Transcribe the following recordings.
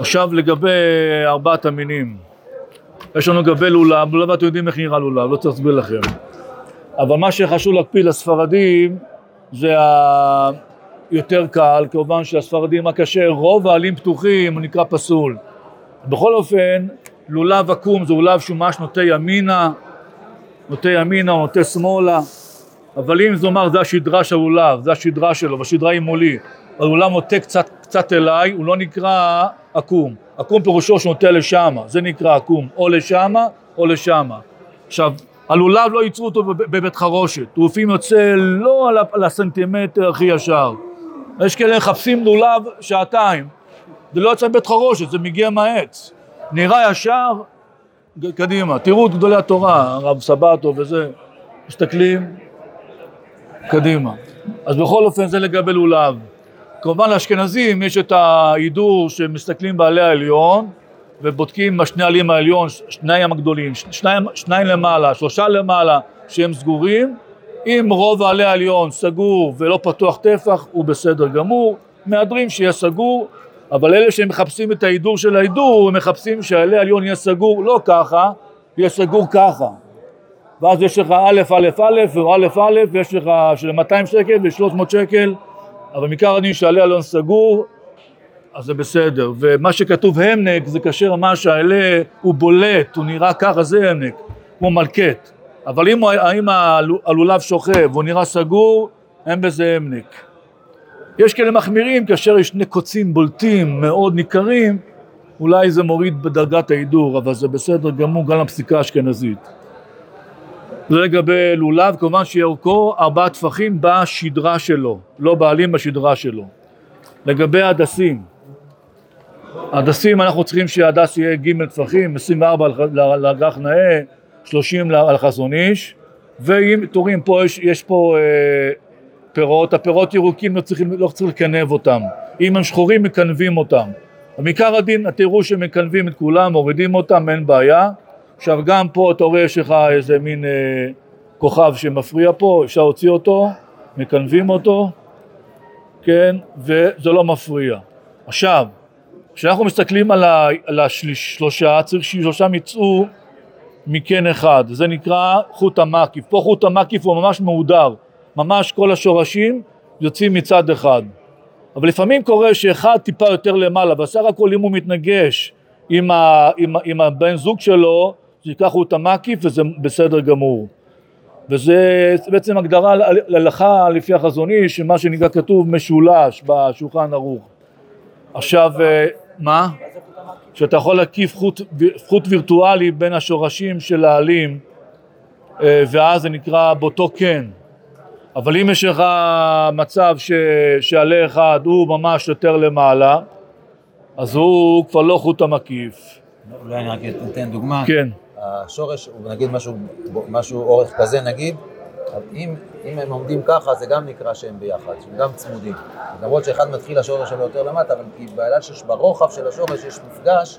עכשיו לגבי ארבעת המינים. יש לנו לגבי לולב, לולב אתם יודעים איך נראה לולב, לא צריך להסביר לכם. אבל מה שחשוב להקפיד לספרדים זה היותר קל, כמובן שהספרדים הכשר, רוב העלים פתוחים הוא נקרא פסול. בכל אופן, לולב עקום זה לולב שהוא ממש נוטה ימינה, נוטה ימינה או נוטה שמאלה, אבל אם זה אומר זה השדרה של הלולב, זה השדרה שלו, והשדרה היא מולי, הלולב נוטה קצת, קצת אליי, הוא לא נקרא עקום. עקום פירושו שהוא נוטה לשמה, זה נקרא עקום, או לשמה או לשמה. עכשיו, הלולב לא ייצרו אותו בבית חרושת, לפעמים יוצא לא על הסנטימטר הכי ישר. יש כאלה מחפשים לולב שעתיים, זה לא יוצא בבית חרושת, זה מגיע מהעץ. נראה ישר, קדימה. תראו את גדולי התורה, הרב סבטו וזה, מסתכלים, קדימה. אז בכל אופן זה לגבי לולב. כמובן לאשכנזים יש את ההידור שמסתכלים בעלי העליון ובודקים בשני עלים העליון, שניים הגדולים, שניים, שניים למעלה, שלושה למעלה שהם סגורים. אם רוב העלי העליון סגור ולא פתוח טפח הוא בסדר גמור, מהדרים שיהיה סגור אבל אלה שמחפשים את ההידור של ההידור הם מחפשים שהעלי העליון יהיה סגור לא ככה, יהיה סגור ככה. ואז יש לך א' א' א' או א' א' ויש לך של 200 שקל ו-300 שקל אבל מעיקר הדין שעלי עליון סגור אז זה בסדר. ומה שכתוב המנק זה כאשר ממש העלה הוא בולט הוא נראה ככה זה המנק כמו מלקט אבל אם, אם הלולב שוכב והוא נראה סגור אין בזה המנק. יש כאלה מחמירים כאשר יש שני קוצים בולטים מאוד ניכרים אולי זה מוריד בדרגת ההידור אבל זה בסדר גמור גם לפסיקה האשכנזית זה לגבי לולב, כמובן שירקו ארבעה טפחים בשדרה שלו, לא בעלים בשדרה שלו. לגבי הדסים, הדסים אנחנו צריכים שהדס יהיה ג' טפחים, 24 לאג"ח נאה, 30 על חזון איש, ואם תורים פה יש, יש פה אה, פירות, הפירות ירוקים לא צריכים, לא צריך לקנב אותם, אם הם שחורים מקנבים אותם. במקר הדין תראו שמקנבים את כולם, מורידים אותם, אין בעיה. עכשיו גם פה אתה רואה יש לך איזה מין אה, כוכב שמפריע פה, אפשר להוציא אותו, מקנבים אותו, כן, וזה לא מפריע. עכשיו, כשאנחנו מסתכלים על, ה, על השלושה, צריך ששלושם יצאו מקן אחד, זה נקרא חוט המקיף. פה חוט המקיף הוא ממש מהודר, ממש כל השורשים יוצאים מצד אחד. אבל לפעמים קורה שאחד טיפה יותר למעלה, בסך הכל אם הוא מתנגש עם, ה, עם, עם הבן זוג שלו, שיקחו את המקיף וזה בסדר גמור. וזה בעצם הגדרה להלכה לפי החזוני שמה שנקרא כתוב משולש בשולחן ערוך. עכשיו, אה, מה? שאתה יכול להקיף חוט, חוט וירטואלי בין השורשים של העלים אה, ואז זה נקרא באותו כן. אבל אם יש לך מצב ש, שעלה אחד הוא ממש יותר למעלה, אז הוא כבר לא חוט המקיף. אולי אני רק אתן דוגמה. כן. השורש הוא נגיד משהו, משהו אורך כזה נגיד, אם, אם הם עומדים ככה זה גם נקרא שהם ביחד, שהם גם צמודים. למרות שאחד מתחיל השורש שלו יותר למטה, אבל בגלל שברוחב של השורש יש מפגש,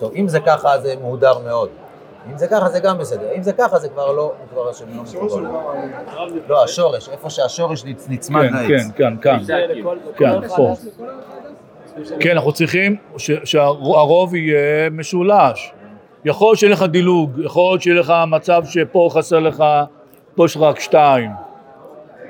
טוב, אם זה ככה זה מהודר מאוד. אם זה ככה זה גם בסדר, אם זה ככה זה כבר לא, כבר השם לא מקובל. לא, השורש, איפה שהשורש נצמד כן, לעץ. כן, כאן, כאן, כן, פה. כן, אנחנו צריכים שהרוב יהיה משולש. יכול להיות שיהיה לך דילוג, יכול להיות שיהיה לך מצב שפה חסר לך, פה יש רק שתיים.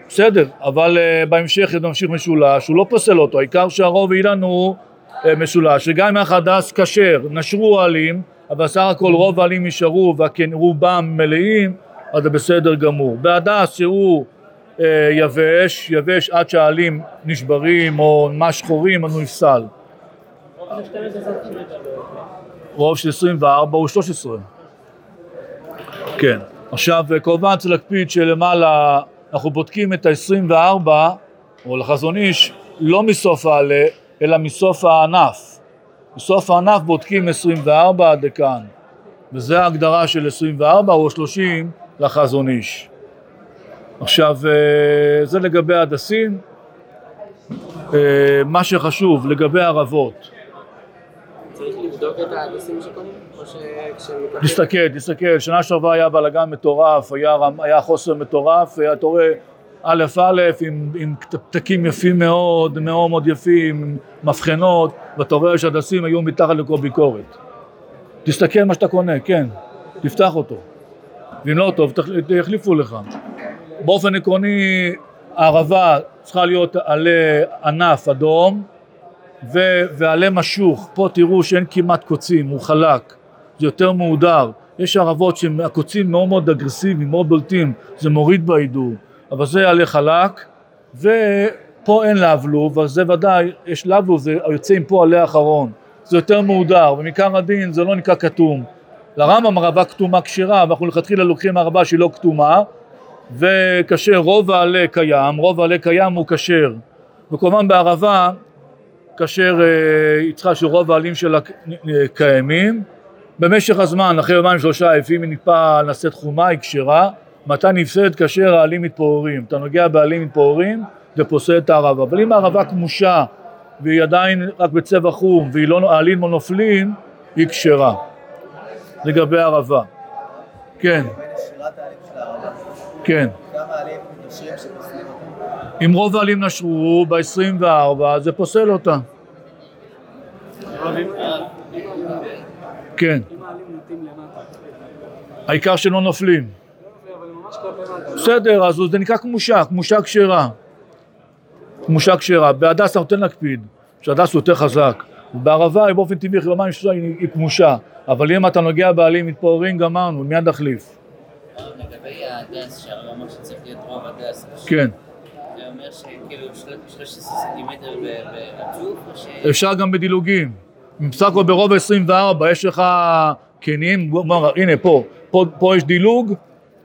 בסדר, אבל uh, בהמשך נמשיך משולש, הוא לא פוסל אותו, העיקר שהרוב יהיה לנו uh, משולש, שגם אם הדס כשר, נשרו העלים, אבל סך הכל רוב העלים נשארו ורובם מלאים, אז זה בסדר גמור. בהדס שהוא uh, יבש, יבש עד שהעלים נשברים או ממש שחורים, אז הוא נפסל. רוב של 24 הוא 13. כן. עכשיו כמובן צריך להקפיד שלמעלה אנחנו בודקים את ה-24 או לחזון איש לא מסוף העלה אלא מסוף הענף. מסוף הענף בודקים 24 עד לכאן וזה ההגדרה של 24 או 30 לחזון איש. עכשיו אה, זה לגבי הדסים. אה, מה שחשוב לגבי ערבות לבדוק את ההדסים שקונים? או שכשהם... תסתכל, תסתכל, שנה שעברה היה בלאגן מטורף, היה, היה חוסר מטורף, אתה רואה א' א', עם, עם פתקים יפים מאוד, מאוד מאוד יפים, מבחנות, ואתה רואה שהדסים היו מתחת לכל ביקורת. תסתכל מה שאתה קונה, כן, תפתח אותו. ואם לא טוב, יחליפו לך. באופן עקרוני, הערבה צריכה להיות עלה ענף אדום ו- ועלה משוך. פה תראו שאין כמעט קוצים, הוא חלק, זה יותר מהודר. יש ערבות שהקוצים מאוד מאוד אגרסיביים, מאוד בולטים, זה מוריד בהידור, אבל זה עלה חלק, ופה אין לבלוב, אז זה ודאי, יש לבלוב, זה יוצא עם פה עלה אחרון, זה יותר מהודר, ומעיקר הדין זה לא נקרא כתום. לרמב"ם ערבה כתומה כשרה, ואנחנו לכתחילה לוקחים ערבה שהיא לא כתומה, וכשר רוב העלה קיים, רוב העלה קיים הוא כשר, וכמובן בערבה כאשר אה, צריכה שרוב העלים שלה קיימים, במשך הזמן, אחרי יומיים שלושה, לפי מניפה נעשית חומה, היא כשרה, מתי נפסדת כאשר העלים מתפוררים. אתה נוגע בעלים מתפוררים, זה פוסל את הערבה. אבל אם הערבה כמושה והיא עדיין רק בצבע חום והעלים לא נופלים, היא כשרה. לגבי הערבה. כן. כן. כמה שפוסלים אותם. אם רוב העלים נשרו ב-24, זה פוסל אותה. כן. העיקר שלא נופלים. בסדר, אז זה נקרא כמושה, כמושה כשרה. כמושה כשרה. בהדסה נותן להקפיד, שהדסה יותר חזק. בערבה היא באופן טבעי, אחרי יומיים שלושה היא כמושה. אבל אם אתה נוגע בעלים מתפוררים, גמרנו, מיד נחליף. לגבי ההדס, שהרב אמר שצריך להיות רוב הדס, כן. זה אומר שכאילו של- 13 סנטימטר ברצוף. אפשר גם בדילוגים. בסך הכל ברוב ה-24 יש לך בוא, הנה פה, פה, יש דילוג,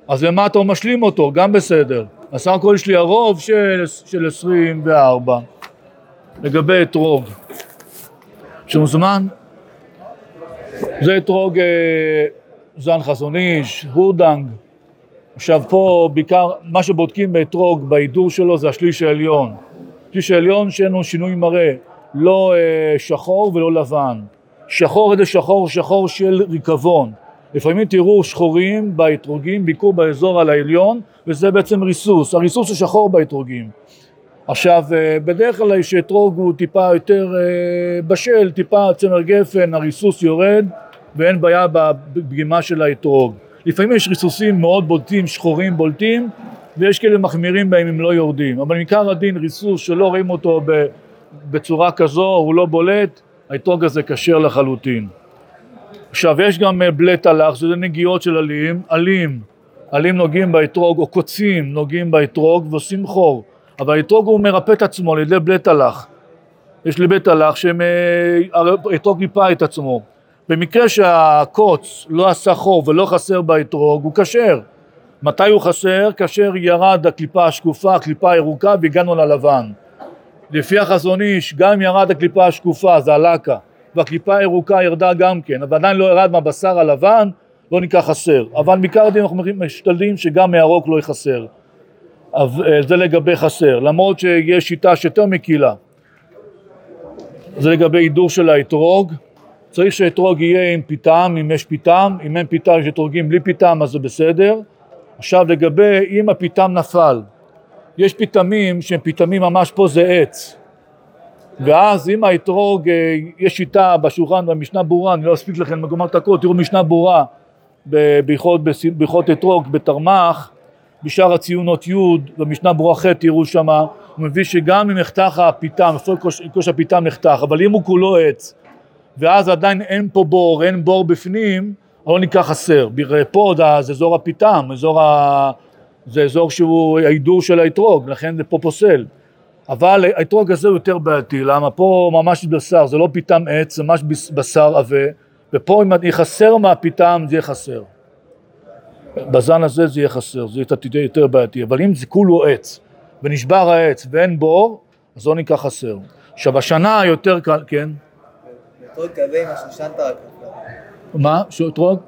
אז למטה הוא משלים אותו, גם בסדר. אז סך הכל יש לי הרוב של, של 24. לגבי אתרוג, שמוזמן, זה אתרוג אה, זן חזון איש, הורדנג. עכשיו פה בעיקר, מה שבודקים באתרוג, בהידור שלו זה השליש העליון. השליש העליון שאין לו שינוי מראה, לא אה, שחור ולא לבן. שחור איזה שחור, שחור של ריקבון. לפעמים תראו שחורים באתרוגים, בעיקר באזור על העליון, וזה בעצם ריסוס. הריסוס הוא שחור באתרוגים. עכשיו, אה, בדרך כלל שאתרוג הוא טיפה יותר אה, בשל, טיפה צמר גפן, הריסוס יורד ואין בעיה בפגימה של האתרוג. לפעמים יש ריסוסים מאוד בולטים, שחורים בולטים, ויש כאלה מחמירים בהם אם לא יורדים. אבל מעיקר הדין ריסוס שלא רואים אותו בצורה כזו, הוא לא בולט, האתרוג הזה כשר לחלוטין. עכשיו יש גם אה, בלט הלך, שזה נגיעות של עלים, עלים, עלים נוגעים באתרוג, או קוצים נוגעים באתרוג ועושים חור, אבל האתרוג הוא מרפא את עצמו על ידי בלט הלך. יש לי בית הלך שהאתרוג ריפא את עצמו. במקרה שהקוץ לא עשה חור ולא חסר באתרוג, הוא כשר. מתי הוא חסר? כאשר ירד הקליפה השקופה, הקליפה הירוקה והגענו ללבן. לפי החזון איש, גם ירד הקליפה השקופה, זה הלקה, והקליפה הירוקה ירדה גם כן, אבל עדיין לא ירד מהבשר הלבן, לא נקרא חסר. אבל בעיקר דין אנחנו משתדלים שגם מהירוק לא יחסר. אה, זה לגבי חסר, למרות שיש שיטה שיותר מקילה. זה לגבי הידור של האתרוג. צריך שהאתרוג יהיה עם פיתם, אם יש פיתם, אם אין פיתם, יש אתרוגים בלי פיתם, אז זה בסדר. עכשיו לגבי אם הפיתם נפל, יש פיתמים שהם פיתמים ממש פה זה עץ. ואז אם האתרוג, אה, יש שיטה בשולחן במשנה ברורה, אני לא אספיק לכם לגמר את הכל, תראו משנה ברורה בהלכות אתרוג בתרמ"ח, בשאר הציונות י' במשנה ברורה ח' תראו שמה, הוא מביא שגם אם נחתך הפיתם, כוש, כוש הפיתם נחתך, אבל אם הוא כולו עץ, ואז עדיין אין פה בור, אין בור בפנים, לא נקרא חסר. פה זה אזור הפיתם, אזור ה... זה אזור שהוא ההידור של האתרוג, לכן זה פה פוסל. אבל האתרוג הזה הוא יותר בעייתי, למה פה ממש בשר, זה לא פיתם עץ, זה ממש בשר עבה, ופה אם יהיה חסר מהפיתם זה יהיה חסר. בזן הזה זה יהיה חסר, זה יהיה יותר בעייתי, אבל אם זה כולו עץ, ונשבר העץ ואין בור, אז לא נקרא חסר. עכשיו השנה יותר קל, כן? באתרוג כזה עם השושנת רק נפל. מה? שאתרוג?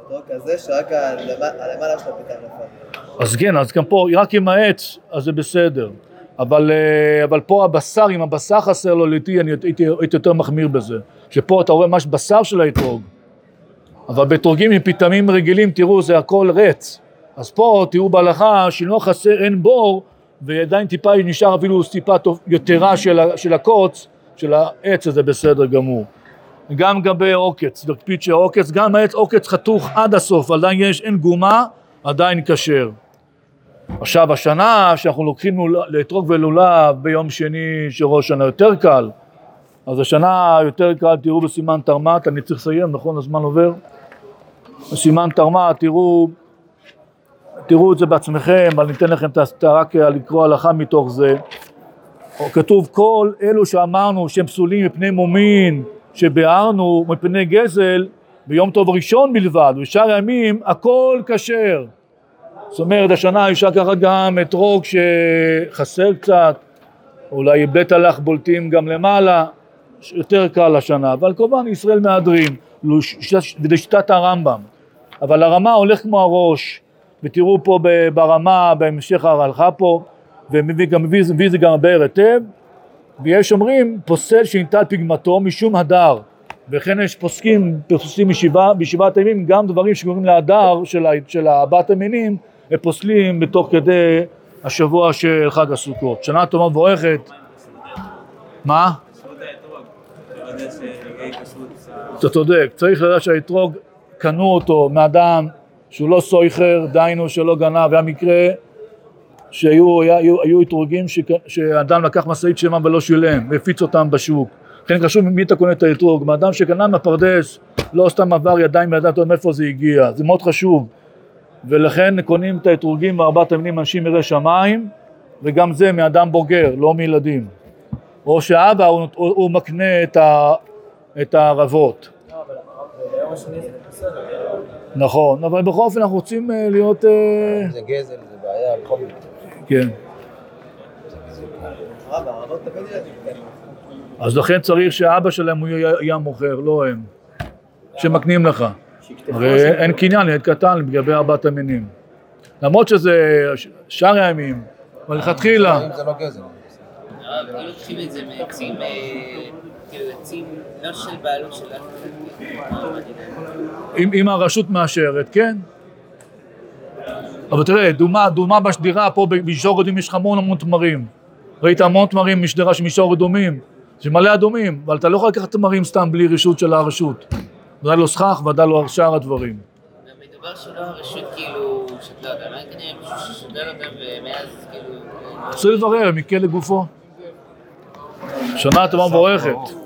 באתרוג כזה שרק הלמ- הלמעלה של הפיתה נפל. אז כן, אז גם פה, רק עם העץ, אז זה בסדר. אבל, אה, אבל פה הבשר, אם הבשר חסר לו, לעיתי אני הייתי, הייתי יותר מחמיר בזה. שפה אתה רואה ממש בשר של האתרוג. אבל באתרוגים עם פיתמים רגילים, תראו, זה הכל רץ. אז פה, תראו בהלכה, שאם לא חסר, אין בור, ועדיין טיפה נשאר אפילו טיפה יתרה של, של הקוץ, של העץ הזה בסדר גמור. גם לגבי עוקץ, להקפיד שעוקץ, גם העץ עוקץ חתוך עד הסוף, עדיין יש, אין גומה, עדיין כשר. עכשיו השנה שאנחנו לוקחים לאתרוג ולולב ביום שני של ראש השנה יותר קל, אז השנה יותר קל, תראו בסימן תרמ"ט, אני צריך לסיים, נכון? הזמן עובר? בסימן תרמ"ט, תראו, תראו את זה בעצמכם, אבל ניתן לכם את רק לקרוא הלכה מתוך זה. כתוב כל אלו שאמרנו שהם פסולים מפני מומין, שביארנו מפני גזל, ביום טוב ראשון בלבד, בשאר הימים הכל כשר. זאת אומרת, השנה אפשר לקחת גם אתרוג שחסר קצת, אולי בית הלך בולטים גם למעלה, יותר קל השנה, אבל כמובן ישראל מהדרין, וזה שיטת הרמב"ם. אבל הרמה הולך כמו הראש, ותראו פה ברמה, בהמשך ההלכה פה, ומביא מביא זה גם הבאר היטב, ויש אומרים פוסל שניטל פגמתו משום הדר, וכן יש פוסקים, משבעה, בשבעת הימים גם דברים שקוראים להדר של, של ארבעת המינים, הם פוסלים בתוך כדי השבוע של חג הסוכות. שנה טובה ומבורכת. מה? אתה צודק, צריך לדעת שהאתרוג קנו אותו מאדם שהוא לא סויכר, דהיינו שלא גנב, היה מקרה שהיו היה, היו, היו אתרוגים שק- שאדם לקח משאית שלמה ולא שילם, והפיץ אותם בשוק. לכן חשוב ממי אתה קונה את האתרוג, מאדם שקנה מהפרדס, לא סתם עבר ידיים בידיים, אתה מאיפה זה הגיע, זה מאוד חשוב. ולכן קונים את האתרוגים בארבעת המינים אנשים יראי שמיים, וגם זה מאדם בוגר, לא מילדים. או שאבא הוא, הוא, הוא מקנה את, ה, את הערבות. נכון, אבל בכל אופן אנחנו רוצים אה, להיות... אה, זה גזל, זה בעיה, בכל מקרה. כן. אז לכן צריך שהאבא שלהם הוא יהיה המוכר, לא הם. שמקנים לך. הרי אין קניין לילד קטן לגבי ארבעת המינים. למרות שזה שאר הימים, אבל מלכתחילה, אם זה לא לוקחים את זה מעצים, אה, כאילו עצים לא של בעלות אם הרשות מאשרת, כן. אבל תראה, דומה, דומה בשדרה פה במישור אדומים יש לך המון המון תמרים. ראית המון תמרים משדרה של מישור אדומים, זה מלא אדומים, אבל אתה לא יכול לקחת תמרים סתם בלי רשות של הרשות. ודאי לא סכך, ודאי לא שאר הדברים. מדובר שלא הרשות כאילו, שאתה יודע, מה כנראה מישהו ששדל אותם ומאז כאילו... צריך לברר, מקל לגופו. שנה טובה ומבורכת.